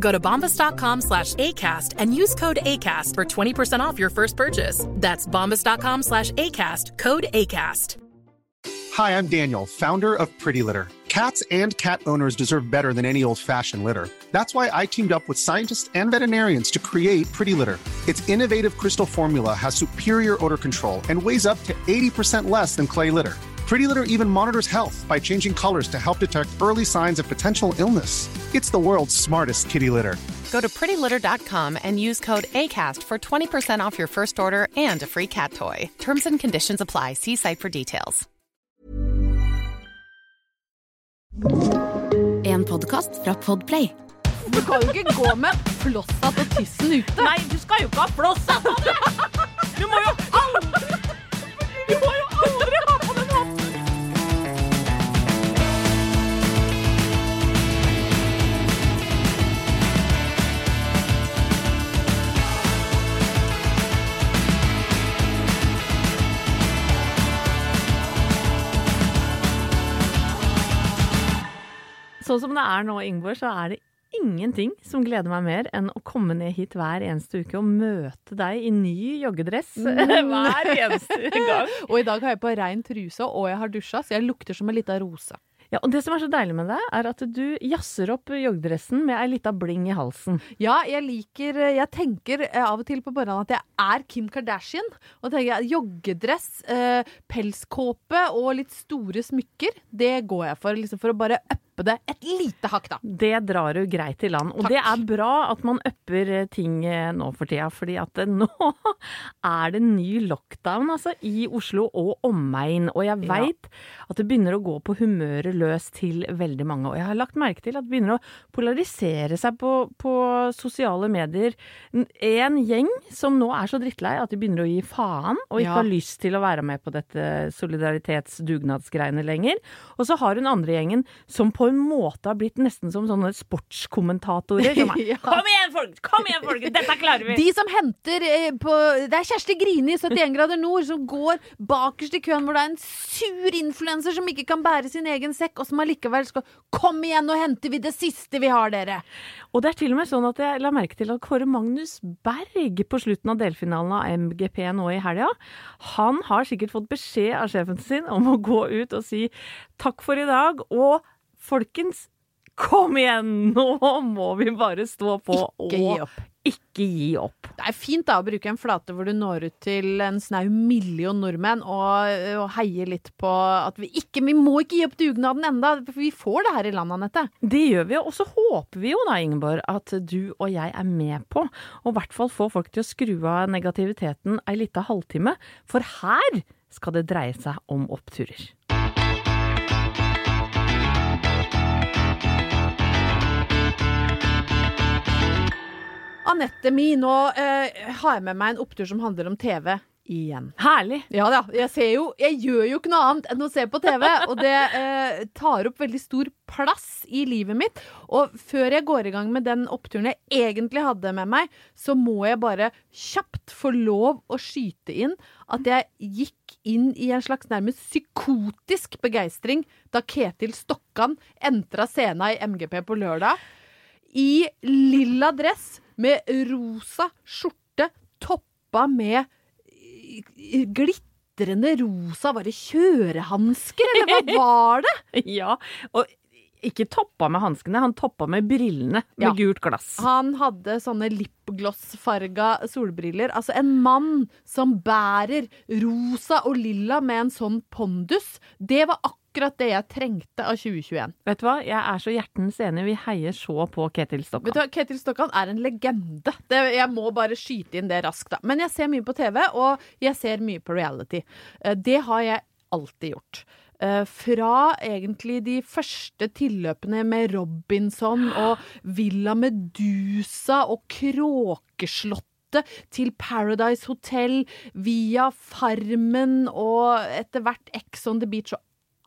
Go to bombas.com slash ACAST and use code ACAST for 20% off your first purchase. That's bombas.com slash ACAST, code ACAST. Hi, I'm Daniel, founder of Pretty Litter. Cats and cat owners deserve better than any old fashioned litter. That's why I teamed up with scientists and veterinarians to create Pretty Litter. Its innovative crystal formula has superior odor control and weighs up to 80% less than clay litter. Pretty Litter even monitors health by changing colors to help detect early signs of potential illness. It's the world's smartest kitty litter. Go to prettylitter.com and use code ACAST for 20% off your first order and a free cat toy. Terms and conditions apply. See site for details. En podkast fra Podplay. Du kan jo ikke gå med flosshatt og tissen ute. Nei, du skal jo ikke ha flosshatt! Du må jo aldri Du må jo Sånn som det er nå, Ingeborg, så er det ingenting som gleder meg mer enn å komme ned hit hver eneste uke og møte deg i ny joggedress hver eneste gang. Og i dag har jeg på rein truse, og jeg har dusja, så jeg lukter som en lita rose. Ja, og Det som er så deilig med deg, er at du jazzer opp joggedressen med ei lita bling i halsen. Ja, jeg liker Jeg tenker eh, av og til på morgenen at jeg er Kim Kardashian. Og tenker jeg joggedress, eh, pelskåpe og litt store smykker, det går jeg for. Liksom for å bare uppe det et lite hakk, da. Det drar du greit i land. Og Takk. det er bra at man upper eh, ting eh, nå for tida, fordi at nå er det ny lockdown altså, i Oslo og omegn. Og jeg Ja. at det begynner å gå på humøret løs til veldig mange. Og jeg har lagt merke til at det begynner å polarisere seg på, på sosiale medier. En gjeng som nå er så drittlei at de begynner å gi faen, og ikke Ja. har lyst til å være med på dette solidaritetsdugnadsgreiene lenger. Og så har hun andre gjengen som på en måte har blitt nesten som sånne sportskommentatorer. Som er, Ja. Kom igjen, folk! Kom igjen, folk! Dette klarer vi! De som henter eh, på Det er Kjersti Grini i 71 grader nord som går bakerst i køen hvor det er en sur influenser som ikke kan bære sin egen sekk, og som allikevel skal Kom igjen, nå henter vi det siste vi har, dere! Og det er til og med sånn at jeg la merke til at Kåre Magnus Berg på slutten av delfinalen av MGP nå i helga, han har sikkert fått beskjed av sjefen sin om å gå ut og si takk for i dag, og folkens, kom igjen! Nå må vi bare stå på Ikke gi og opp. ikke gi opp. Det er fint da å bruke en flate hvor du når ut til en snau million nordmenn og, og heier litt på at vi ikke Vi må ikke gi opp dugnaden enda, for vi får det her i landet, Anette. Det gjør vi, og så håper vi jo da, Ingeborg, at du og jeg er med på å i hvert fall få folk til å skru av negativiteten ei lita halvtime, for her skal det dreie seg om oppturer. Anette mi, nå eh, har jeg med meg en opptur som handler om TV igjen. Herlig! Ja da, jeg ser jo Jeg gjør jo ikke noe annet enn å se på TV, og det eh, tar opp veldig stor plass i livet mitt. Og før jeg går i gang med den oppturen jeg egentlig hadde med meg, så må jeg bare kjapt få lov å skyte inn at jeg gikk inn i en slags nærmest psykotisk begeistring da Ketil Stokkan entra scenen i MGP på lørdag. I lilla dress med rosa skjorte toppa med glitter rosa Var det kjørehansker, eller hva var det? Ja, og ikke toppa med hanskene, han toppa med brillene med Ja. gult glass. Han hadde sånne lipglossfarga solbriller. Altså en mann som bærer rosa og lilla med en sånn pondus. Det var akkurat det jeg trengte av 2021. Vet du hva, jeg er så hjertens enig, vi heier så på Ketil Vet du Stokkan. hva, Ketil Stokkan er en legende. Det, jeg må bare skyte inn det raskt, da. Men jeg ser mye på TV, og jeg ser mye på reality. Eh, Det har jeg alltid gjort. Eh, Fra egentlig de første tilløpene med Robinson og Villa Medusa og Kråkeslottet til Paradise Hotel via Farmen og etter hvert Ex on the Beach og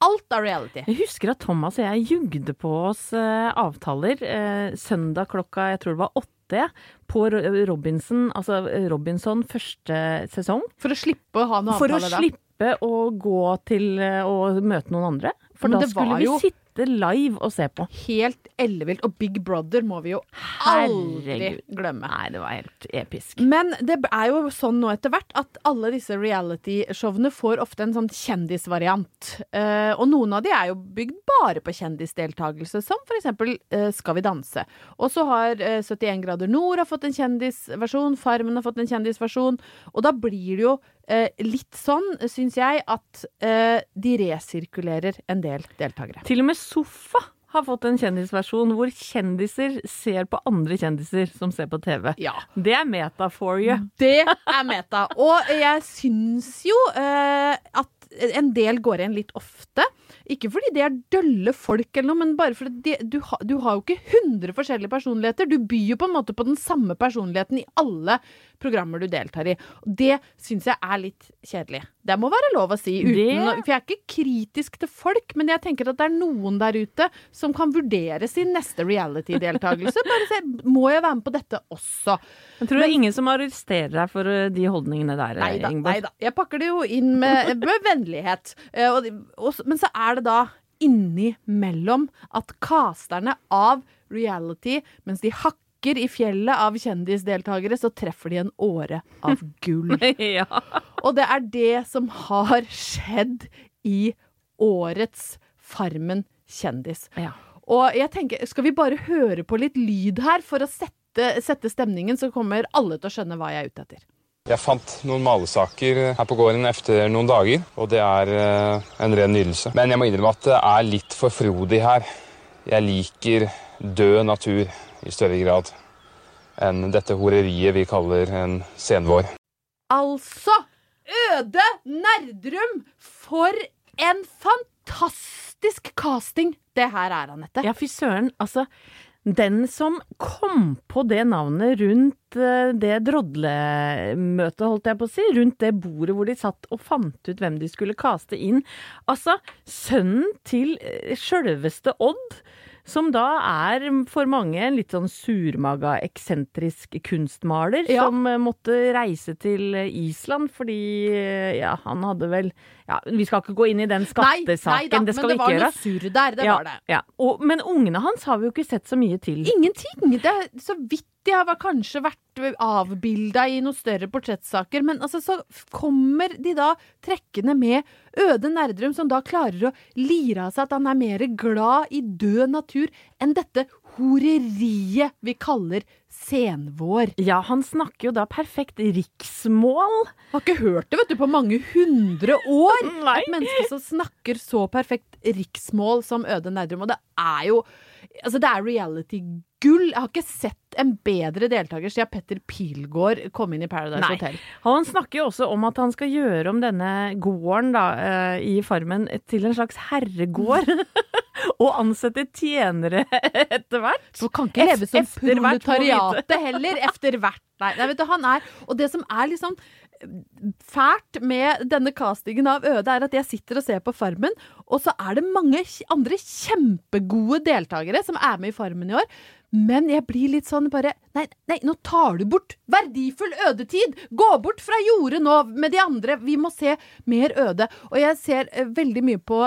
alt er reality. Jeg husker at Thomas og jeg jugde på oss eh, avtaler eh, søndag klokka jeg tror det var åtte på Robinson, altså eh, Robinson første sesong. For å slippe å ha noe For å slippe å gå til eh, å møte noen andre. For Men da skulle vi jo- sitte live å se på. helt ellevilt. Og Big Brother må vi jo aldri Herregud. glemme. Nei, det var helt episk. Men det er jo sånn nå etter hvert at alle disse reality-showene får ofte en sånn kjendisvariant. Uh, og noen av de er jo bygd bare på kjendisdeltakelse, som for eksempel uh, Skal vi danse. Og så har uh, 71 grader nord har fått en kjendisversjon, Farmen har fått en kjendisversjon. Og da blir det jo eh, litt sånn, syns jeg, at eh, de resirkulerer en del deltakere. Til og med Sofa har fått en kjendisversjon hvor kjendiser ser på andre kjendiser som ser på TV. Ja. Det er meta for you. Det er meta. Og jeg syns jo uh, at en del går igjen litt ofte. Ikke fordi de er dølle folk, eller noe, men bare fordi de, du, ha, du har jo ikke 100 forskjellige personligheter. Du byr jo på en måte på den samme personligheten i alle programmer du deltar i. Og det syns jeg er litt kjedelig. Det må være lov å si. Uten, Det- For jeg er ikke kritisk til folk, men jeg tenker at det er noen der ute som kan vurdere sin neste reality-deltakelse. Bare se, må jeg være med på dette også? Jeg tror det er ingen som arresterer deg for eh, de holdningene der, Neida, Ingeborg. nei da. Jeg pakker det jo inn med, med vennlighet. Eh, og, og, men så er det da innimellom at casterne av reality, mens de hakker i fjellet av kjendisdeltakere, så treffer de en åre av gull. ja. Og det er det som har skjedd i årets Farmen kjendis. Ja. Og jeg tenker, skal vi bare høre på litt lyd her for å sette, sette stemningen, så kommer alle til å skjønne hva jeg er ute etter. Jeg fant noen malesaker her på gården etter noen dager, og det er eh, en ren nydelse. Men jeg må innrømme at det er litt for frodig her. Jeg liker død natur i større grad enn dette horeriet vi kaller en senvår. Altså, Øde Nerdrum! For en fantastisk casting det her er, Anette. Ja, fy søren. Altså, den som kom på det navnet rundt eh, det drodlemøtet, holdt jeg på å si, rundt det bordet hvor de satt og fant ut hvem de skulle kaste inn. Altså, sønnen til eh, sjølveste Odd. Som da er for mange en litt sånn surmaga, eksentrisk kunstmaler Ja. som eh, måtte reise til Island fordi ja, han hadde vel Ja, vi skal ikke gå inn i den skattesaken, da, det skal men det var noe surr der. Det ja, var det. Ja. Og, men ungene hans har vi jo ikke sett så mye til. Ingenting! Det er så vidt de har kanskje vært avbilda i noen større portrettsaker, men altså så kommer de da trekkende med Øde Nerdrum, som da klarer å lire av seg at han er mer glad i død natur enn dette horeriet vi kaller senvår. Ja, han snakker jo da perfekt riksmål. Har ikke hørt det vet du, på mange hundre år. Nei. Et menneske som snakker så perfekt riksmål som Øde Nerdrum. Og det er jo Altså, det er reality-gull. Jeg har ikke sett en bedre deltaker siden Petter Pilgaard kom inn i Paradise Nei. Hotel. Han snakker jo også om at han skal gjøre om denne gården da, eh, i Farmen til en slags herregård. og ansette tjenere etter hvert. Du kan ikke leve som proletariatet heller, etter hvert. Nei, nei, vet du, han er Og det som er liksom fælt med denne castingen av Øde, er at jeg sitter og ser på Farmen, og så er det mange andre kjempegode deltakere som er med i Farmen i år. Men jeg blir litt sånn bare Nei, nei, nå tar du bort verdifull ødetid! Gå bort fra jordet nå med de andre! Vi må se mer øde. Og jeg ser eh, veldig mye på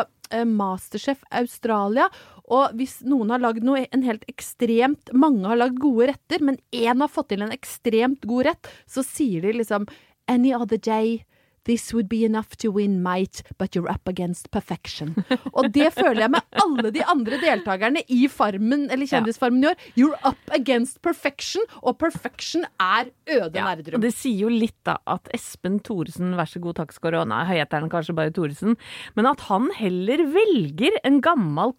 Masterchef Australia. Og hvis noen har lagd noe en helt ekstremt Mange har lagd gode retter, men én har fått til en ekstremt god rett, så sier de liksom Any other day. This would be enough to win might, but you're up against perfection. Og det føler jeg med alle de andre deltakerne i Farmen, eller Kjendisfarmen i år. You're up against perfection, og perfection er Øde Og Nerdrum. det sier jo litt, da, at Espen Thoresen, vær så god, takk skal du ha, nei, heter han kanskje bare Thoresen, men at han heller velger en gammel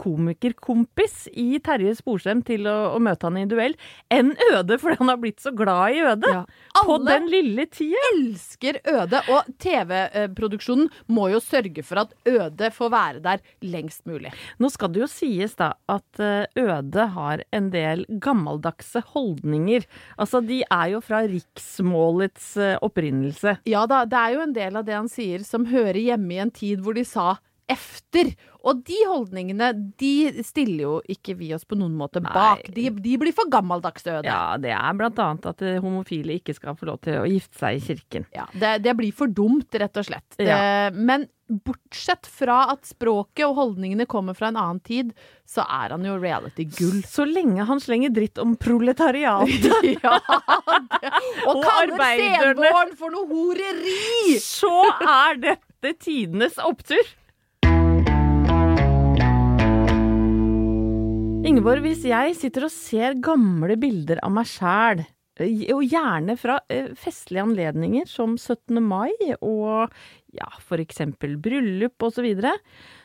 komikerkompis i Terje Sporsem til å, å møte han i duell, enn Øde, fordi han har blitt så glad i Øde. Ja. På den lille tida. elsker Øde, og TV-produksjonen må jo sørge for at Øde får være der lengst mulig. Nå skal det jo sies da at eh, Øde har en del gammeldagse holdninger. Altså, de er jo fra riksmålets eh, opprinnelse. Ja da, det er jo en del av det han sier som hører hjemme i en tid hvor de sa efter. Og de holdningene, de stiller jo ikke vi oss på noen måte bak. De, de blir for gammeldagse Øde. Ja, det er blant annet at eh, homofile ikke skal få lov til å gifte seg i kirken. Ja, det, det blir for dumt, rett og slett. Det, Men bortsett fra at språket og holdningene kommer fra en annen tid, så er han jo reality-gull. Så lenge han slenger dritt om proletariat, ja, det, og Og kaller senvåren for noe horeri! så er dette tidenes opptur. Ingeborg, hvis jeg sitter og ser gamle bilder av meg sjæl, og gjerne fra eh, festlige anledninger som 17. mai og ja, for eksempel bryllup og så videre,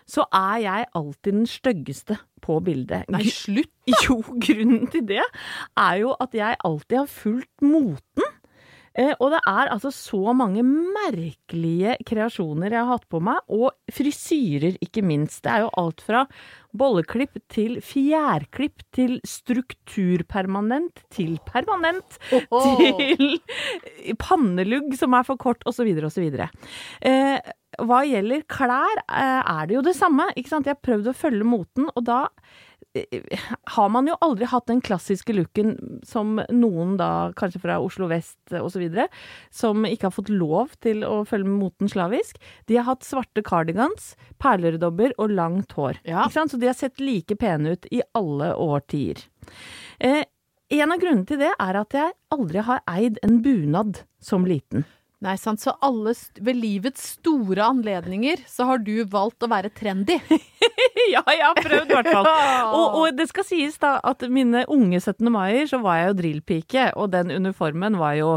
så er jeg alltid den styggeste på bildet. Nei, slutt! Jo, grunnen til det er jo at jeg alltid har fulgt moten. Eh, og det er altså så mange merkelige kreasjoner jeg har hatt på meg, og frisyrer ikke minst. Det er jo alt fra bolleklipp til fjærklipp til strukturpermanent til permanent til pannelugg som er for kort, osv., osv. Eh, hva gjelder klær, eh, er det jo det samme. ikke sant? Jeg har prøvd å følge moten, og da har man jo aldri hatt den klassiske looken som noen da, kanskje fra Oslo vest osv., som ikke har fått lov til å følge med moten slavisk. De har hatt svarte cardigans, perleredobber og langt hår. Ja. Så de har sett like pene ut i alle årtier. Eh, en av grunnene til det er at jeg aldri har eid en bunad som liten. Nei, sant. Så alle ved livets store anledninger så har du valgt å være trendy. ja, jeg har prøvd i hvert fall. Og, og det skal sies da at mine unge 17. maier så var jeg jo drillpike, og den uniformen var jo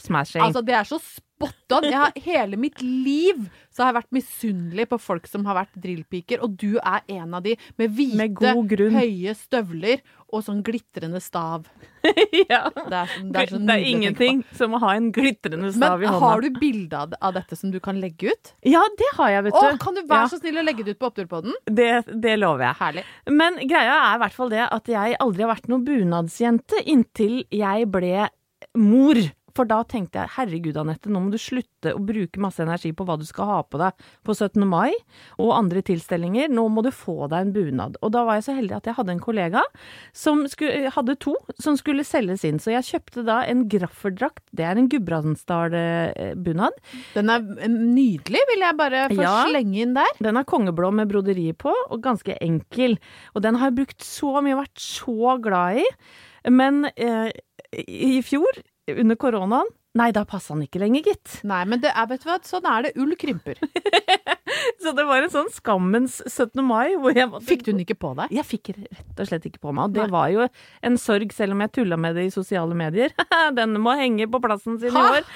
smashing. Altså, det er så spot on. Jeg har, hele mitt liv så har jeg vært misunnelig på folk som har vært drillpiker, og du er en av de med hvite, Med høye støvler og sånn glitrende stav. ja. Det er, sånn, Det er, sånn det er, ingenting som å ha en glitrende stav stav i Men har du bilde av, dette som du kan legge ut? Ja, det har jeg, vet Å, du. kan du være Ja. så snill å legge det ut på Oppturpodden? Det, det lover jeg. Herlig. Men greia er i hvert fall det at jeg aldri har vært noen bunadsjente inntil jeg ble mor. For da tenkte jeg herregud Anette, nå må du slutte å bruke masse energi på hva du skal ha på deg på 17. mai og andre tilstelninger. Nå må du få deg en bunad. Og da var jeg så heldig at jeg hadde en kollega som skulle, hadde to som skulle selges inn. Så jeg kjøpte da en grafferdrakt. Det er en Gudbrandsdal-bunad. Den er nydelig, vil jeg bare få Ja. slenge inn der. Den er kongeblå med broderi på, og ganske enkel. Og den har jeg brukt så mye og vært så glad i. Men eh, i fjor, under koronaen, nei, da passa han ikke lenger, gitt. Nei, men det er, vet du hva, sånn er det. Ull krymper. Så det var en sånn skammens 17. mai hvor jeg måtte Fikk du den ikke på deg? Jeg fikk rett og slett ikke på meg. Og det Nei. var jo en sorg, selv om jeg tulla med det i sosiale medier. Den må henge på plassen sin i år.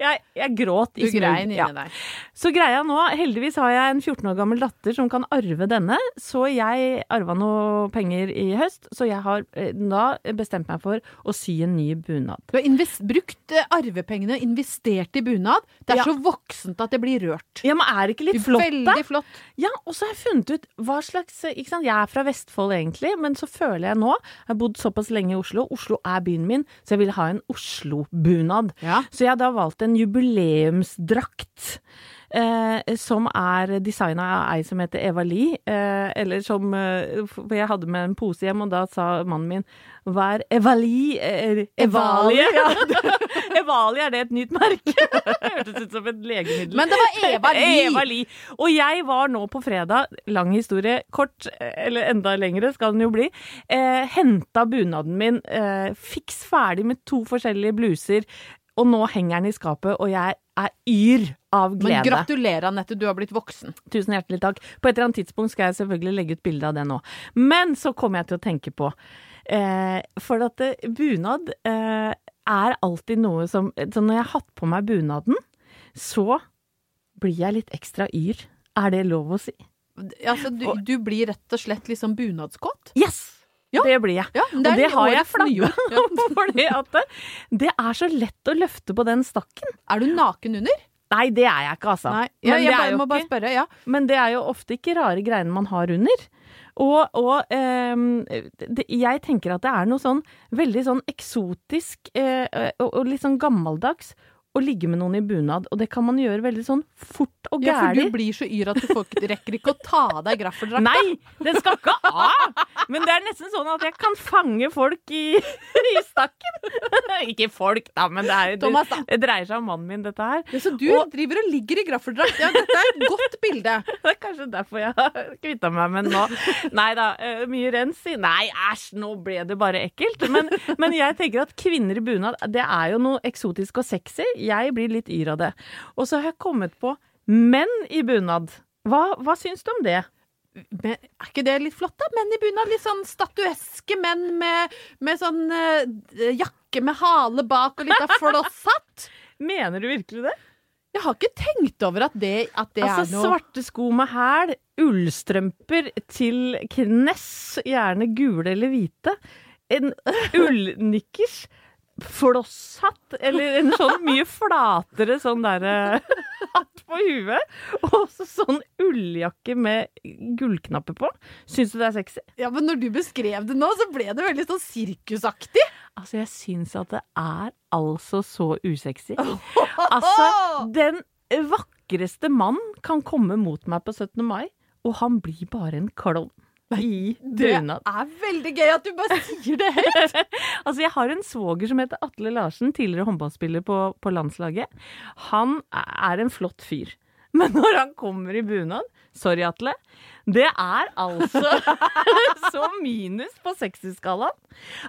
jeg, jeg gråt i grein inni Ja. deg. Så greia nå, heldigvis har jeg en 14 år gammel datter som kan arve denne, så jeg arva noe penger i høst, så jeg har eh, da bestemt meg for å sy en ny bunad. Du har invest brukt eh, arvepengene, investert i bunad. Det er Ja. så voksent at det blir rørt. Ja, men er det ikke litt flott, da? Veldig flott. Ja, og så har jeg funnet ut hva slags ikke sant? Jeg er fra Vestfold egentlig, men så føler jeg nå Jeg har bodd såpass lenge i Oslo. Oslo er byen min, så jeg vil ha en Oslo-bunad. Ja. Så jeg har da valgt en jubileumsdrakt. Eh, som er designa av ei som heter Eva Lie. Eh, eller som eh, For jeg hadde med en pose hjem, og da sa mannen min Hva er Evali? Evalie? Ja. Evalie, er det et nytt merke? Hørtes ut som et legemiddel. Men det var Eva Evali. Og jeg var nå på fredag, lang historie, kort, eller enda lengre skal den jo bli, eh, henta bunaden min eh, fiks ferdig med to forskjellige bluser. Og nå henger den i skapet, og jeg er yr av glede. Men gratulerer, Anette, du har blitt voksen. Tusen hjertelig takk. På et eller annet tidspunkt skal jeg selvfølgelig legge ut bilde av det nå. Men så kommer jeg til å tenke på eh, For at eh, bunad eh, er alltid noe som Så når jeg har hatt på meg bunaden, så blir jeg litt ekstra yr. Er det lov å si? Altså, du, du blir rett og slett liksom bunadskåt? Yes! Ja. Det blir jeg. Ja, det og det har jeg flagga. Ja. fordi at det, er så lett å løfte på den stakken. Er du naken under? Nei, det er jeg ikke, altså. Nei, Men jeg, bare, må bare spørre. Ja. Men det er jo ofte ikke rare greiene man har under. Og, og ehm, det, jeg tenker at det er noe sånn veldig sånn eksotisk eh, og, og litt sånn gammeldags å ligge med noen i bunad. Og det kan man gjøre veldig sånn fort og ja, for du blir så yr at du får, rekker ikke å ta av deg graffeldrakta. Nei, den skal ikke av! Men det er nesten sånn at jeg kan fange folk i, i stakken. ikke folk, da, men det, er, Thomas, da. det, det dreier seg om mannen min, dette her. Ja, så du Og- driver og ligger i graffeldrakt. Ja, dette er et godt bilde. Det er kanskje derfor jeg har kvitta meg med den nå. Nei da, eh, mye rens i. Nei, æsj, nå ble det bare ekkelt. Men, men jeg tenker at kvinner i bunad, det er jo noe eksotisk og sexy. Jeg blir litt yr av det. Og så har jeg kommet på menn i bunad. Hva, hva syns du om det? Men er ikke det litt flott, da? Menn i bunad. Litt sånn statueske menn med, med sånn uh, jakke med hale bak og litt av flosshatt. Mener du virkelig det? Jeg har ikke tenkt over at det, at det altså er noe svarte sko med hæl, ullstrømper til kness, gjerne gule eller hvite. En ullnikkers. Flosshatt, eller en sånn mye flatere sånn derre hatt på huet. Og så sånn ulljakke med gullknapper på. Syns du det er sexy? Ja, men når du beskrev det nå, så ble det veldig sånn sirkusaktig. Altså, jeg syns at det er altså så usexy. Altså, den vakreste mann kan komme mot meg på 17. mai, og han blir bare en klovn. I Det er veldig gøy at du bare sier det høyt. Altså, jeg har en svoger som heter Atle Larsen, tidligere håndballspiller på, på landslaget. Han er en flott fyr. Men når han kommer i bunad Sorry, Atle. Det er altså så minus på sexy-skalaen.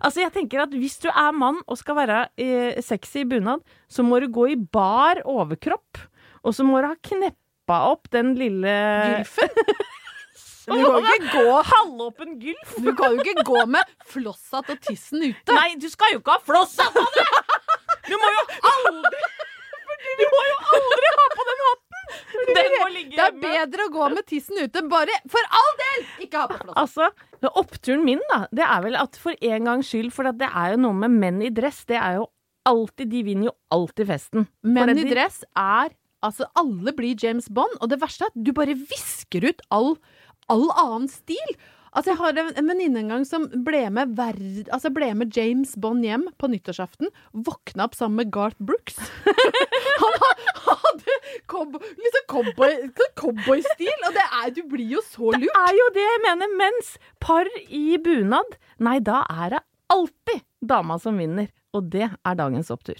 Altså, jeg tenker at hvis du er mann og skal være eh, sexy i bunad, så må du gå i bar overkropp. Og så må du ha kneppa opp den lille Gylfen. Du kan jo ikke gå Halvåpen gylf. Du kan jo ikke gå med flosshatt og tissen ute. Nei, du skal jo ikke ha flosshatt på det! Du må jo aldri Du må jo aldri ha på den hatten! Den må ligge Det er bedre å gå med tissen ute. Bare for all del ikke ha på flosshatt. Altså, oppturen min, da, det er vel at for en gangs skyld For det er jo noe med menn i dress. Det er jo alltid De vinner jo alltid festen. Menn i dress er Altså, alle blir James Bond, og det verste er at du bare visker ut all, all annen stil. Altså, Jeg har en, en venninne en gang som ble med, verd, altså ble med James Bond hjem på nyttårsaften. Våkna opp sammen med Garth Brooks. Han hadde cowboy, liksom cowboy- cowboystil, og det er, du blir jo så lurt. Det er jo det jeg mener. Mens par i bunad, nei, da er det alltid dama som vinner. Og det er dagens opptur.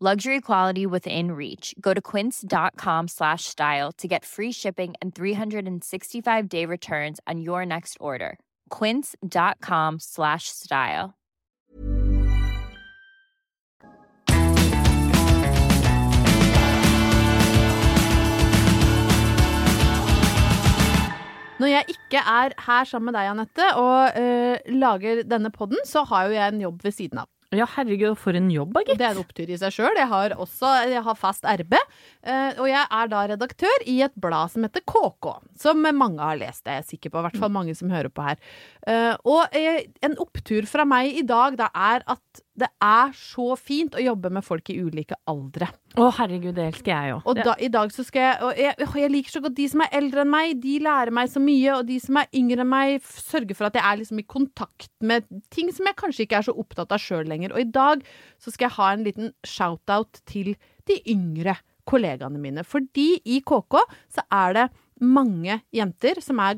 Luxury quality within reach. Go to quince.com slash style to get free shipping and 365 day returns on your next order. Quince.com slash style. Når jeg ikke er her sammen med deg, Anette, og uh, lager denne podden, så har jo jeg en jobb ved siden av. Ja, herregud, for en jobb, da, gitt. det er en opptur i seg sjøl. Jeg har også jeg har fast RB. eh, og jeg er da redaktør i et blad som heter KK, som mange har lest. Det er jeg sikker på, i hvert fall mange som hører på her. Eh, og eh, en opptur fra meg i dag da er at det er så fint å jobbe med folk i ulike aldre. Å, herregud, det elsker jeg jo. Og da, i dag så skal jeg Og jeg, jeg liker så godt de som er eldre enn meg. De lærer meg så mye. Og de som er yngre enn meg, sørger for at jeg er liksom i kontakt med ting som jeg kanskje ikke er så opptatt av sjøl lenger. Og i dag så skal jeg ha en liten shout-out til de yngre kollegaene mine. Fordi i KK så er det mange jenter som er,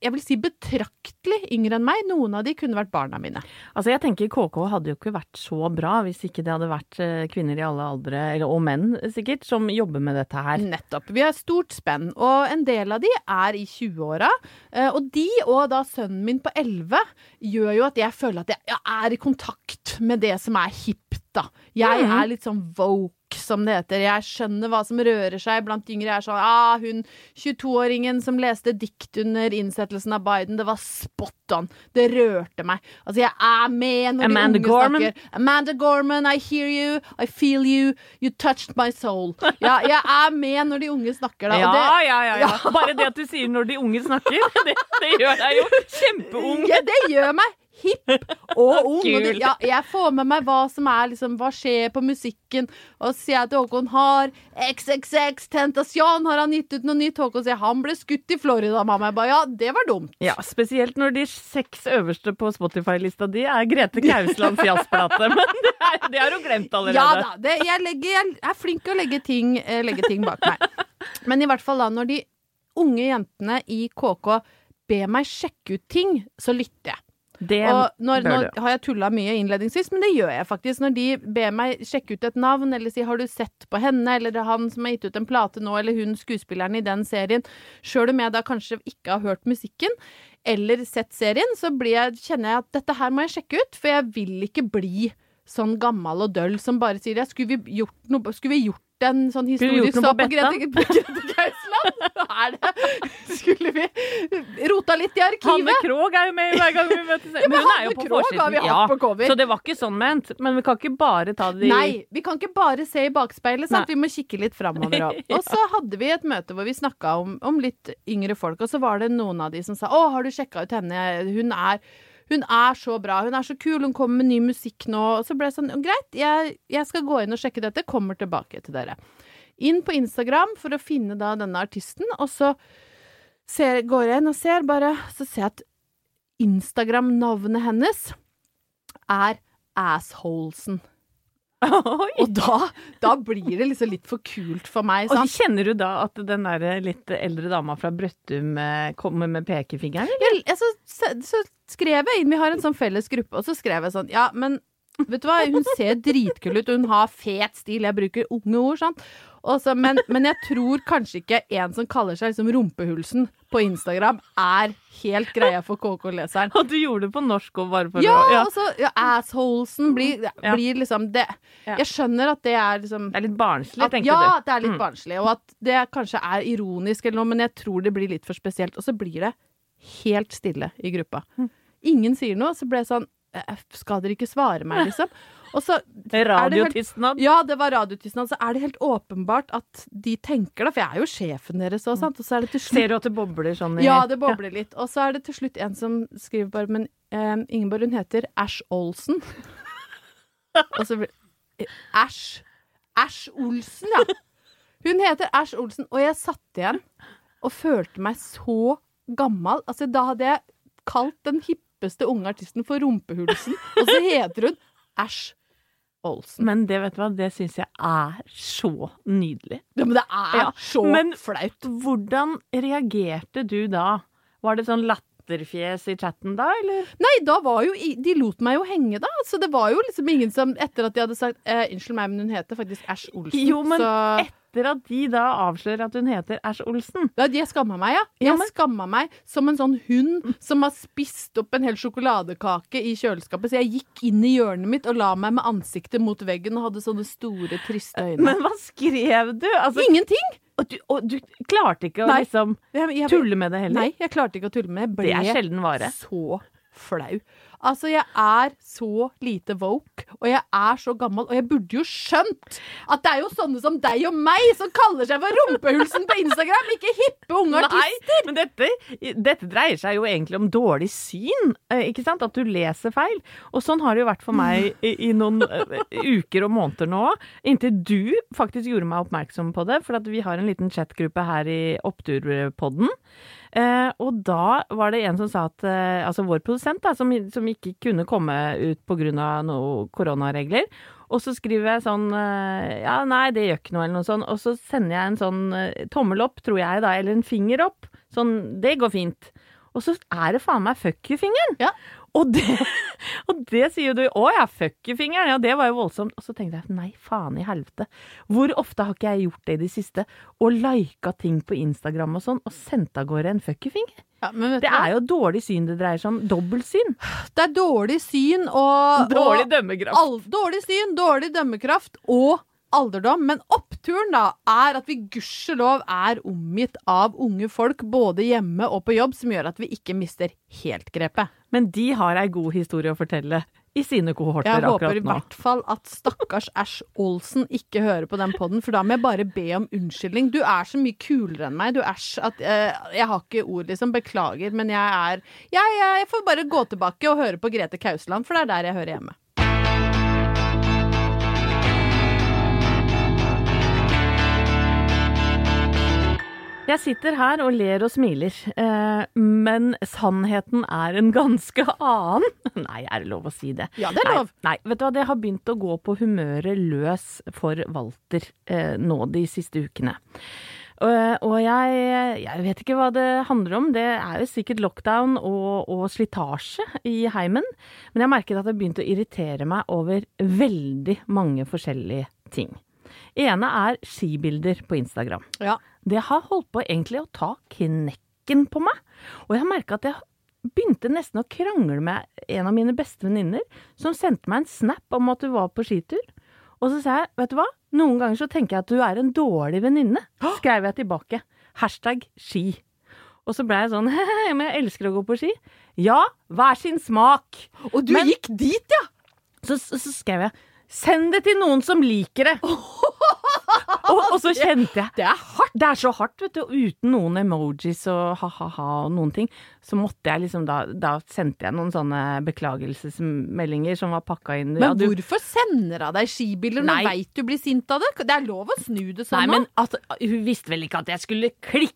jeg vil si betraktelig yngre enn meg. Noen av de kunne vært barna mine. Altså, jeg tenker KK hadde jo ikke vært så bra hvis ikke det hadde vært eh, kvinner i alle aldre, eller, og menn sikkert, som jobber med dette her. Nettopp. Vi har stort spenn, og en del av de er i 20-åra. eh, Og de, og da sønnen min på 11, gjør jo at jeg føler at jeg, jeg er i kontakt med det som er hipt, da. Jeg Mhm. er litt sånn woke, som det heter. Jeg skjønner hva som rører seg blant yngre. Jeg er sånn ah, hun 22-åringen som leste dikt under innsettelsen av Biden, det var spot on. Det rørte meg. Altså, jeg er med når Amanda de unge Gorman. snakker. Amanda Gorman, I hear you, I feel you, you touched my soul. Ja, jeg er med når de unge snakker, da. Ja, det, ja, ja, ja. Bare det at du sier når de unge snakker, det, det gjør deg jo kjempeung. Ja, det gjør meg hipp og ung. Og det, ja, jeg får med meg hva som er liksom, hva skjer på musikken. Og så sier jeg til Håkon har XXX Tentasjon, har han gitt ut noe nytt? Håkon sier han ble skutt i Florida, mamma. Jeg bare ja, det var dumt. Ja, spesielt når de seks øverste på Spotify-lista di er Grete Kauslands jazzplate. Men det, er, det har hun glemt allerede. Ja da. Det, jeg, legger, jeg er flink til å legge ting, eh, legge ting bak meg. Men i hvert fall da, når de unge jentene i KK ber meg sjekke ut ting, så lytter jeg. Det Og når, bør nå du. har jeg tulla mye innledningsvis, men det gjør jeg faktisk. Når de ber meg sjekke ut et navn, eller si 'har du sett på henne', eller det er han som har gitt ut en plate nå, eller hun skuespilleren i den serien, sjøl om jeg da kanskje ikke har hørt musikken, eller sett serien, så blir jeg, kjenner jeg at dette her må jeg sjekke ut, for jeg vil ikke bli sånn gammel og døll som bare sier skulle vi gjort noe Skulle vi gjort en sånn historisk sak på Grete, Gausland? Er det Skulle vi rota litt i arkivet? Hanne Krogh er jo med hver gang vi møtes. Ja, men hun er jo på forsiden. hatt på. Så det var ikke sånn ment. Men vi kan ikke bare ta det i Nei, vi kan ikke bare se i bakspeilet, sant? Nei. vi må kikke litt framover òg. Og så hadde vi et møte hvor vi snakka om, om litt yngre folk, og så var det noen av de som sa 'Å, har du sjekka ut henne? Hun er hun er så bra, hun er så kul, hun kommer med ny musikk nå. Og så ble det sånn, greit, jeg, jeg skal gå inn og sjekke dette, kommer tilbake til dere. Inn på Instagram for å finne da denne artisten, og så ser, går jeg inn og ser bare, så ser jeg at Instagram-navnet hennes er Assholesen. Og da, da blir det liksom litt for kult for meg. Og Kjenner du da at den der litt eldre dama fra Brøttum eh, kommer med pekefingeren? eller? Jeg, så, så, så skrev jeg inn, vi har en sånn felles gruppe, og så skrev jeg sånn Ja, men vet du hva, hun ser dritkul ut, og hun har fet stil. Jeg bruker unge ord, sant. Og så- men, men jeg tror kanskje ikke en som kaller seg liksom Rumpehulsen på Instagram, er helt greia for KK-leseren. Og du gjorde det på norsk òg, bare for Ja, å altså ja, assholesen blir, Ja. blir liksom det Jeg skjønner at det er liksom Det er litt barnslig, at, tenker ja, du. Ja, det er litt Mm. barnslig, og at det kanskje er ironisk eller noe, men jeg tror det blir litt for spesielt. Og så blir det helt stille i gruppa. Mm. Ingen sier noe, så ble jeg sånn «Eh, Skal dere ikke svare meg, liksom? Og så Radiotisnad. helt- Ja, det var radiotisnad. Så er det helt åpenbart at de tenker det, for jeg er jo sjefen deres òg, sant. Og så er det til slutt Ser du at det bobler sånn i ja, det bobler litt. Og så er det til slutt en som skriver bare Men eh, Ingeborg, hun heter Ash Olsen. Og så blir Æsj. Æsj Olsen, ja. Hun heter Æsj Olsen, og jeg satt igjen og følte meg så gammel. Altså, da hadde jeg kalt den hippeste unge artisten for Rumpehulsen, og så heter hun Æsj Olsen. Men det vet du hva, det syns jeg er så nydelig. Ja, men det er Ja, så men flaut. Hvordan reagerte du da? Var det sånn latterfjes i chatten da, eller? Nei, da var jo De lot meg jo henge, da. Så det var jo liksom ingen som Etter at de hadde sagt eh, 'Unnskyld meg, men hun heter faktisk Æsj Olsen', Jo, men så etter at de da avslører at hun heter Æsj Olsen ja, Jeg skamma meg, ja. Ja, Jeg men- skamma meg som en sånn hund som har spist opp en hel sjokoladekake i kjøleskapet. Så jeg gikk inn i hjørnet mitt og la meg med ansiktet mot veggen og hadde sånne store, triste øyne. Men hva skrev du? Altså, Ingenting! Og, du, og du klarte ikke å Nei. liksom Jeg, jeg, tulle med det heller? Nei, jeg klarte ikke å tulle med det. Det er sjelden vare. så flau. Altså, jeg er så lite woke, og jeg er så gammel, og jeg burde jo skjønt at det er jo sånne som deg og meg som kaller seg for Rumpehulsen på Instagram, ikke hippe unge artister. Nei, men dette, dette dreier seg jo egentlig om dårlig syn, eh, ikke sant? At du leser feil. Og sånn har det jo vært for meg i, i noen eh, uker og måneder nå, inntil du faktisk gjorde meg oppmerksom på det, for at vi har en liten chatgruppe her i Oppturpodden. Eh, og da var det en som sa at eh, Altså vår produsent, da, som, som ikke kunne komme ut pga. noen koronaregler. Og så skriver jeg sånn eh, Ja, nei, det gjør ikke noe, eller noe sånt. Og så sender jeg en sånn eh, tommel opp, tror jeg da, eller en finger opp. Sånn Det går fint. Og så er det faen meg fuck you-fingeren. Ja. Og det, og det sier du. Å ja, fuck. Ja, det var jo voldsomt. Og så tenkte jeg nei, faen i helvete. Hvor ofte har ikke jeg gjort det i det siste? Og lika ting på Instagram og sånn, og sendt av gårde en fuck you-finger? Ja, Det er jo dårlig syn det dreier seg om. Dobbeltsyn. Det er dårlig syn og Dårlig og dømmekraft. Dårlig syn, dårlig dømmekraft og alderdom. Men oppturen da er at vi gudskjelov er omgitt av unge folk både hjemme og på jobb, som gjør at vi ikke mister helt grepet. Men de har ei god historie å fortelle i sine kohorter akkurat nå. Jeg håper i hvert fall at stakkars Æsj Olsen ikke hører på den poden, for da må jeg bare be om unnskyldning. Du er så mye kulere enn meg, du Æsj, at eh, jeg har ikke ord, liksom. Beklager, men jeg er jeg, jeg får bare gå tilbake og høre på Grete Kausland, for det er der jeg hører hjemme. Jeg sitter her og ler og smiler, eh, men sannheten er en ganske annen. Nei, er det lov å si det? Ja, det er lov. Nei, nei vet du hva, det har begynt å gå på humøret løs for Walter eh, nå de siste ukene. Og, og jeg, jeg vet ikke hva det handler om. Det er jo sikkert lockdown og, og slitasje i heimen. Men jeg merket at det begynte å irritere meg over veldig mange forskjellige ting. ene er skibilder på Instagram. Ja. Det har holdt på egentlig å ta knekken på meg. Og jeg har merka at jeg begynte nesten å krangle med en av mine beste venninner, som sendte meg en snap om at hun var på skitur. Og så sa jeg, vet du hva, noen ganger så tenker jeg at du er en dårlig venninne. Skrev jeg tilbake. Hashtag ski. Og så ble jeg sånn, men jeg elsker å gå på ski. Ja, hver sin smak. Og du Men- gikk dit, ja! Så, så, så skrev jeg Send det til noen som liker det! og, og så kjente jeg Det er hardt! Det er så hardt, vet du. Uten noen emojis og ha-ha-ha og noen ting. Så måtte jeg liksom da Da sendte jeg noen sånne beklagelsesmeldinger som var pakka inn Men Ja, du- hvorfor sender hun deg skibilder når hun veit du blir sint av det? Det er lov å snu det sånn Nei, men at, hun visste vel ikke at jeg skulle klikke?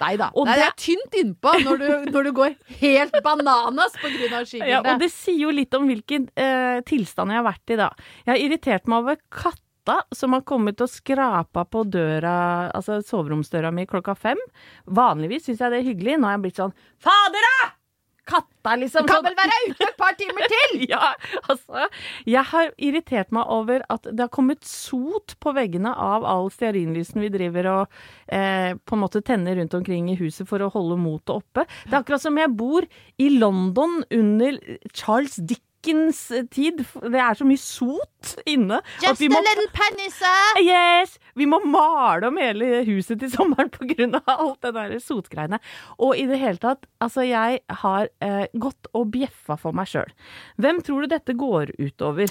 Nei da. Og Nei, det det- er tynt innpå når du, når du går helt bananas av skibildet. Ja, og det sier jo litt om hvilken eh, tilstand jeg har vært i da. Jeg har irritert meg over katta som har kommet og skrapa på døra, altså soveromsdøra mi klokka fem. Vanligvis syns jeg det er hyggelig. Nå har jeg blitt sånn Fader, da! Katta, liksom. Kan vel være ute et par timer til! Ja, altså. Jeg har irritert meg over at det har kommet sot på veggene av all stearinlysen vi driver og eh, på en måte tenner rundt omkring i huset for å holde motet oppe. Det er akkurat som jeg bor i London under Charles Dickens tid. Det er så mye sot inne. Just vi a little penny, sir! Yes! Vi må male om hele huset til sommeren av alt det der sotgreiene. Og i det hele tatt, altså jeg har eh, gått og bjeffa for meg sjøl. Hvem tror du dette går utover?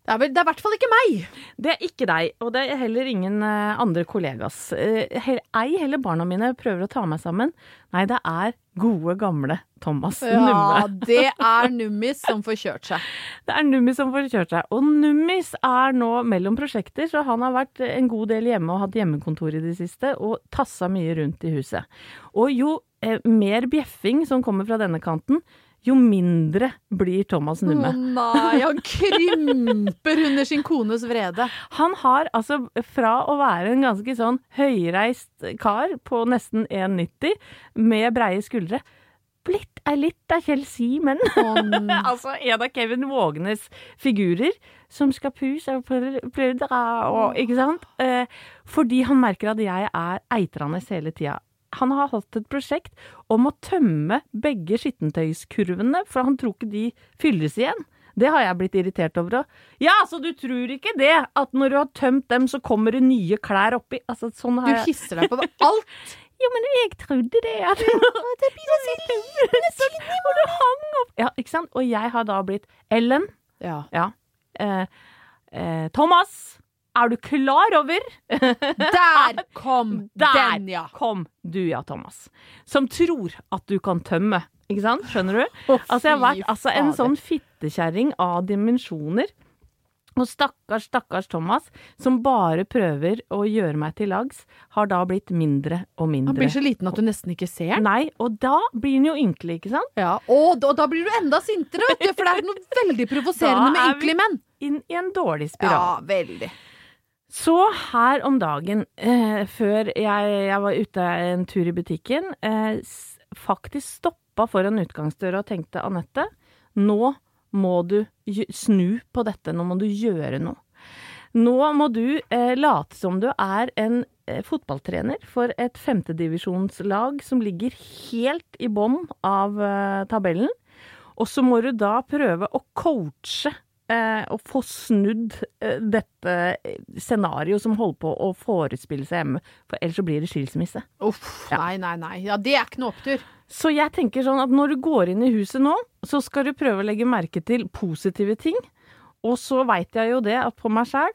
Det er, i hvert fall ikke meg. Det er ikke deg, og det er heller ingen eh, andre kollegas. Eh, ei heller barna mine prøver å ta meg sammen. Nei, det er gode, gamle Thomas Ja, Numme. det er Nummis som får kjørt seg. Det er Nummis som får kjørt seg. Og Nummis er nå mellom prosjekter, så han har vært en god del hjemme og hatt hjemmekontor i det siste, og tassa mye rundt i huset. Og jo eh, mer bjeffing som kommer fra denne kanten, jo mindre blir Thomas Å nei, han krymper under sin kones vrede. Han har altså fra å være en ganske sånn høyreist kar på nesten 1,90 med breie skuldre, blitt ei litt av Kjell Simen. altså en av Kevin Vågenes figurer som skal puse og pl- pludre og Ikke sant? Eh, fordi han merker at jeg er eitrende hele tida. Han har hatt et prosjekt om å tømme begge skittentøyskurvene, for han tror ikke de fylles igjen. Det har jeg blitt irritert over. òg. Ja, så du tror ikke det? At når du har tømt dem, så kommer det nye klær oppi? Altså, sånn Du har jeg hisser deg på alt. Jo, men jeg trodde det. At det blir så lite Og det hang opp Ja, ikke sant? Og jeg har da blitt Ellen. Ja. Eh, eh, Thomas, er du klar over Der kom Der den, ja. kom du, ja, Thomas. Som tror at du kan tømme. Ikke sant? Skjønner du? Altså, jeg har vært altså, en sånn fittekjerring av dimensjoner. Og stakkars, stakkars Thomas, som bare prøver å gjøre meg til lags, har da blitt mindre og mindre. Han blir så liten at du nesten ikke ser den. Nei, og da blir han jo ynkelig, ikke sant? Ja, og da, da blir du enda sintere, vet du, for det er noe veldig provoserende Da med er vi menn. Inn i en dårlig spiral. Ja, veldig. Så her om dagen, eh, før jeg, jeg var ute en tur i butikken, eh, faktisk stoppa foran utgangsdøra og tenkte Anette, nå må du snu på dette, nå må du gjøre noe. Nå må du eh, late som du er en eh, fotballtrener for et femtedivisjonslag som ligger helt i bånn av eh, tabellen. Og så må du da prøve å coache eh, og få snudd eh, dette scenarioet som holder på å forespille seg hjemme. For ellers så blir det skilsmisse. Uff, nei, nei, nei. Ja, det er ikke noe opptur. Så jeg tenker sånn at når du går inn i huset nå, så skal du prøve å legge merke til positive ting. Og så veit jeg jo det at på meg sjæl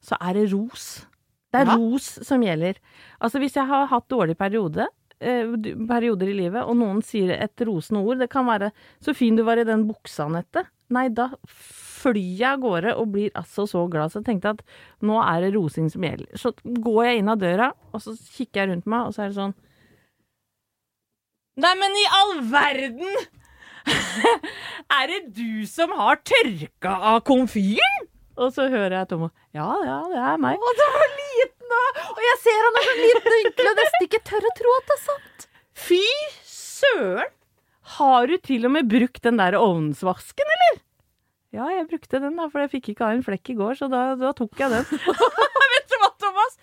så er det ros. Det er Ja. ros som gjelder. Altså hvis jeg har hatt dårlig periode, eh, perioder i livet, og noen sier et rosende ord, det kan være 'så fin du var i den buksa, Anette'. Nei, da flyr jeg av gårde og blir altså så glad. Så jeg tenkte at nå er det rosing som gjelder. Så går jeg inn av døra, og så kikker jeg rundt meg, og så er det sånn Nei, men i all verden! er det du som har tørka av komfyren? Og så hører jeg Tomo. Ja, ja, det er meg. Å, det var liten, da! Og jeg ser han er så liten og ynkelig og nesten ikke tør å tro at det er sant. Fy søren! Har du til og med brukt den der ovnsvasken, eller? Ja, jeg brukte den, da, for jeg fikk ikke av en flekk i går, så da, da tok jeg den. Vet du hva, Thomas?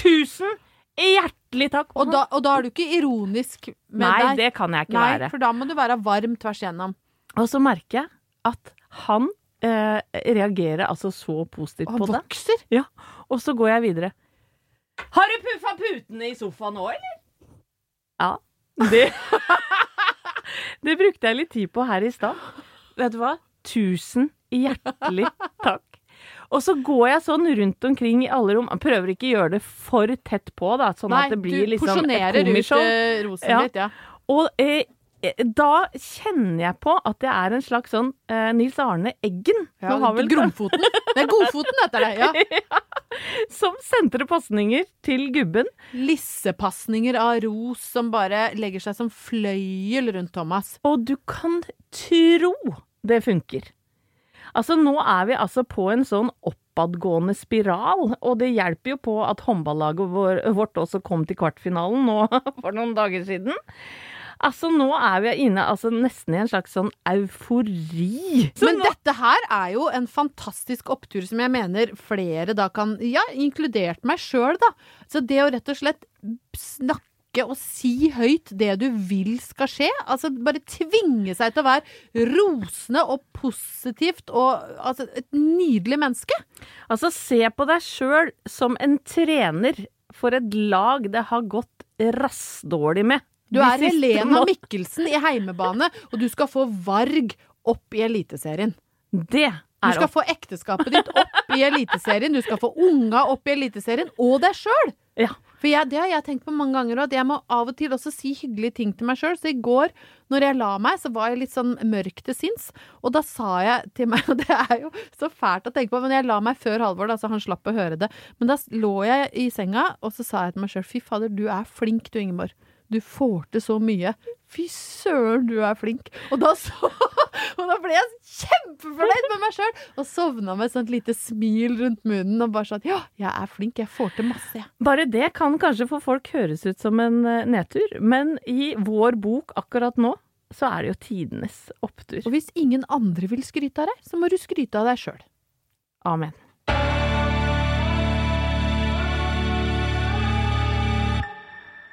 Tusen hjertelig takk. Og da, og da er du ikke ironisk med Nei, deg. det kan jeg ikke Nei, være. for da må du være varm tvers igjennom. Og så merker jeg at han eh, reagerer altså så positivt Han på det. vokser. Ja, og så går jeg videre. Har du puffa putene i sofaen nå, eller? Ja. Det, det brukte jeg litt tid på her i stad. Vet du hva? Tusen hjertelig takk. Og så går jeg sånn rundt omkring i alle rom. Jeg prøver ikke å gjøre det for tett på, da, sånn Nei, at det blir du liksom et porsjonerer ut komishow. eh, rosen Ja. litt, ja. Og eh, eh, da kjenner jeg på at jeg er en slags sånn eh, Nils Arne Eggen. ja Gromfoten. Det er Godfoten heter det. ja. Som sentrer pasninger til gubben. Lissepasninger av ros som bare legger seg som fløyel rundt Thomas. Og du kan tro det funker. Altså, nå er vi altså på en sånn oppadgående spiral, og det hjelper jo på at håndballaget vår, vårt også kom til kvartfinalen nå for noen dager siden. Altså, nå er vi inne altså, nesten i en slags sånn eufori. Så Men nå, dette her er jo en fantastisk opptur som jeg mener flere da kan Ja, inkludert meg sjøl, da. Så det å rett og slett snakke og si høyt det du vil skal skje, altså bare tvinge seg til å være rosende og positivt og altså et nydelig menneske. altså, se på deg sjøl som en trener for et lag det har gått rassdårlig med. Du er Helena Mikkelsen i heimebane, og du skal få Varg opp i Eliteserien. Det er Du skal opp. få ekteskapet ditt opp i Eliteserien, du skal få unga opp i Eliteserien, og deg sjøl! Ja. For jeg, det har jeg tenkt på mange ganger òg, at jeg må av og til også si hyggelige ting til meg sjøl. Så i går, når jeg la meg, så var jeg litt sånn mørk til sinns. Og da sa jeg til meg, og det er jo så fælt å tenke på, men jeg la meg før Halvor, da, så han slapp å høre det. Men da lå jeg i senga, og så sa jeg til meg sjøl, fy fader, du er flink du, Ingeborg. du får til så mye. Fy søren, du er flink. Og da, så, og da ble jeg kjempefornøyd med meg sjøl og sovna med et sånt lite smil rundt munnen og bare sånn Ja, jeg er flink, jeg får til masse, jeg. Bare det kan kanskje for folk høres ut som en eh, nedtur, men i vår bok akkurat nå så er det jo tidenes opptur. Og hvis ingen andre vil skryte av deg, så må du skryte av deg sjøl. Amen.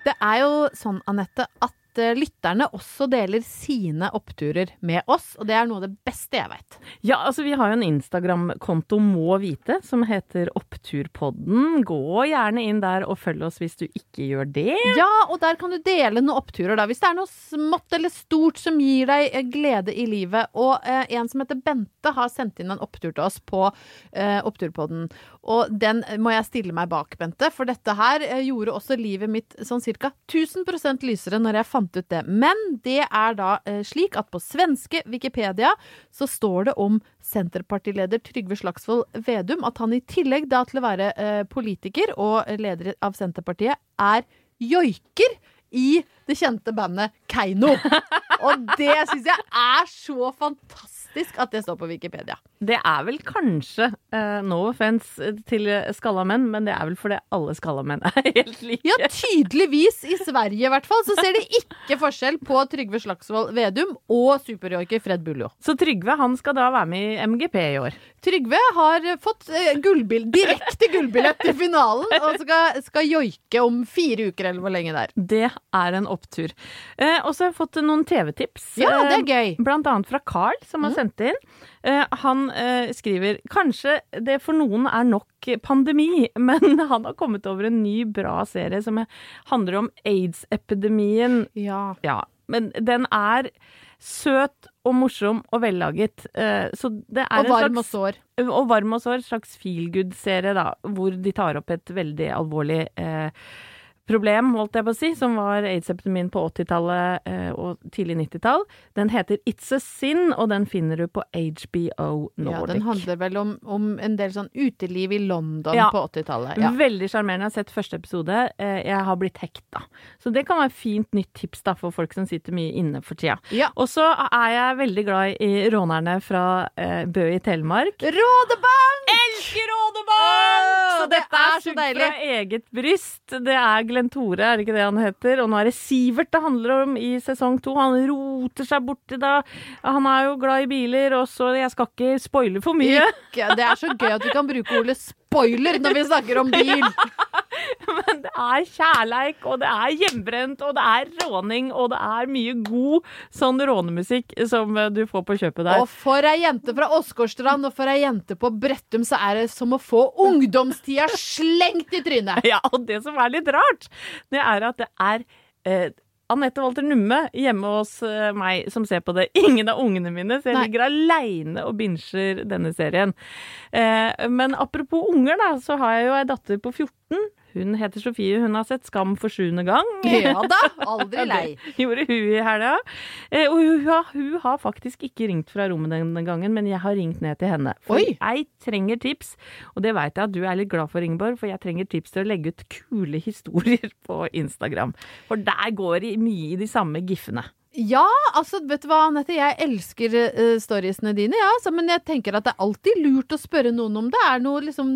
Det er jo sånn, Anette, at eh, lytterne også deler sine oppturer med oss, og det er noe av det beste jeg vet. Ja, altså vi har jo en Instagram-konto må vite, som heter Oppturpodden. Gå gjerne inn der og følg oss hvis du ikke gjør det. Ja, og der kan du dele noen oppturer, da. Hvis det er noe smått eller stort som gir deg eh, glede i livet. Og eh, en som heter Bente, har sendt inn en opptur til oss på eh, Oppturpodden. Og den må jeg stille meg bak, Bente, for dette her eh, gjorde også livet mitt sånn ca. 1000 lysere når jeg fant ut det. Men det er da eh, slik at på svenske Wikipedia så står det om Senterpartileder Trygve Slagsvold Vedum at han i tillegg da til å være eh, politiker og leder av Senterpartiet, er joiker i det kjente bandet Keiino. Og det syns jeg er så fantastisk at det står på Wikipedia. Det er vel kanskje, uh, no offence til skalla menn, men det er vel fordi alle skalla menn er helt like. Ja, tydeligvis i Sverige i hvert fall, så ser de ikke forskjell på Trygve Slagsvold Vedum og superjoiker Fred Buljo. Så Trygve han skal da være med i MGP i år? Trygve har fått uh, gullbil, direkte gullbillett til finalen og skal, skal joike om fire uker, eller hvor lenge det er. Det er en opptur. Uh, og så har jeg fått noen TV-tips. Ja, det er gøy. Blant annet fra Carl, som har sendt inn. Uh, han uh, skriver kanskje det for noen er nok pandemi, men han har kommet over en ny bra serie som handler om aids-epidemien. Ja. ja. Men den er søt og morsom og vellaget. Uh, så det er og varm slags, og sår. Og varm og sår. Slags feel good-serie, da, hvor de tar opp et veldig alvorlig problem, holdt jeg på å si, som var aids-epidemien på 80-tallet eh, og tidlig 90-tall. Den heter It's a Sin, og den finner du på HBO Nordic. Ja, Den handler vel om, om en del sånn uteliv i London Ja. på 80-tallet. Ja. Veldig sjarmerende. Jeg har sett første episode. Eh, Jeg har blitt hekta. Så det kan være et fint nytt tips da, for folk som sitter mye inne for tida. Ja. Og så er jeg veldig glad i rånerne fra eh, Bø i Telemark. Rådebank! Elsker Rådebank! Åh, så det er er så deilig. fra eget bryst. Det er Glenn Tore, er det ikke det han heter? Og nå er det Sivert det handler om i sesong to. Han roter seg borti da. Han er jo glad i biler, og så Jeg skal ikke spoile for mye. Ikke. Det er så gøy at vi kan bruke ordet spoiler når vi snakker om bil. Men det er kjærleik, og det er hjemmebrent, og det er råning, og det er mye god sånn rånemusikk som eh, du får på kjøpet der. Og for ei jente fra Åsgårdstrand og for ei jente på Brettum, så er det som å få ungdomstida slengt i trynet. Ja, og det som er litt rart, det er at det er eh, Anette Walter Numme hjemme hos eh, meg som ser på det. Ingen av ungene mine, så jeg Nei. ligger aleine og binsjer denne serien. Eh, men apropos unger, da, så har jeg jo ei datter på 14. Hun heter Sofie, hun har sett Skam for sjuende gang. Ja da, aldri lei. Det gjorde hun i helga. Eh, og hun, har- hun har faktisk ikke ringt fra rommet denne gangen, men jeg har ringt ned til henne. For Oi. jeg trenger tips, og det veit jeg at du er litt glad for, Ingeborg, for jeg trenger tips til å legge ut kule historier på Instagram. For der går det mye i de samme giffene. Ja, altså, vet du hva, Anette, jeg elsker uh, storiesene dine, ja, så, men jeg tenker at det er alltid lurt å spørre noen om det er noe liksom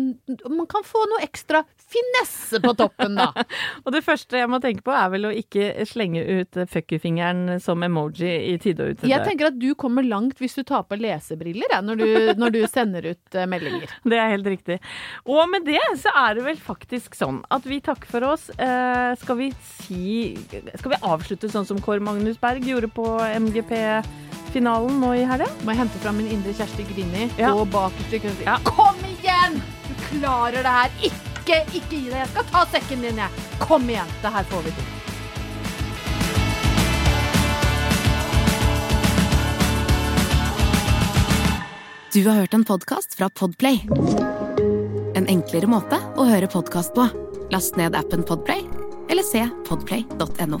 Man kan få noe ekstra finesse på toppen, da. Og det første jeg må tenke på, er vel å ikke slenge ut eh, fuck you-fingeren som emoji i tide og utide. Jeg tenker at du kommer langt hvis du tar på lesebriller, ja, når, du, når du sender ut uh, meldinger. Det er helt riktig. Og med det så er det vel faktisk sånn at vi takker for oss. Uh, skal vi si Skal vi avslutte sånn som Kår Magnus Berg gjorde på MGP-finalen nå i helga? Må jeg hente fram min indre Kjersti Grini Ja. og bakerst i køen. Ja. Kom igjen! Du klarer det her. Ikke, ikke gi deg. Jeg skal ta sekken din, jeg. Kom igjen. Det her får vi til. Du har hørt en podkast fra Podplay. En enklere måte å høre podkast på. Last ned appen Podplay, eller se podplay.no.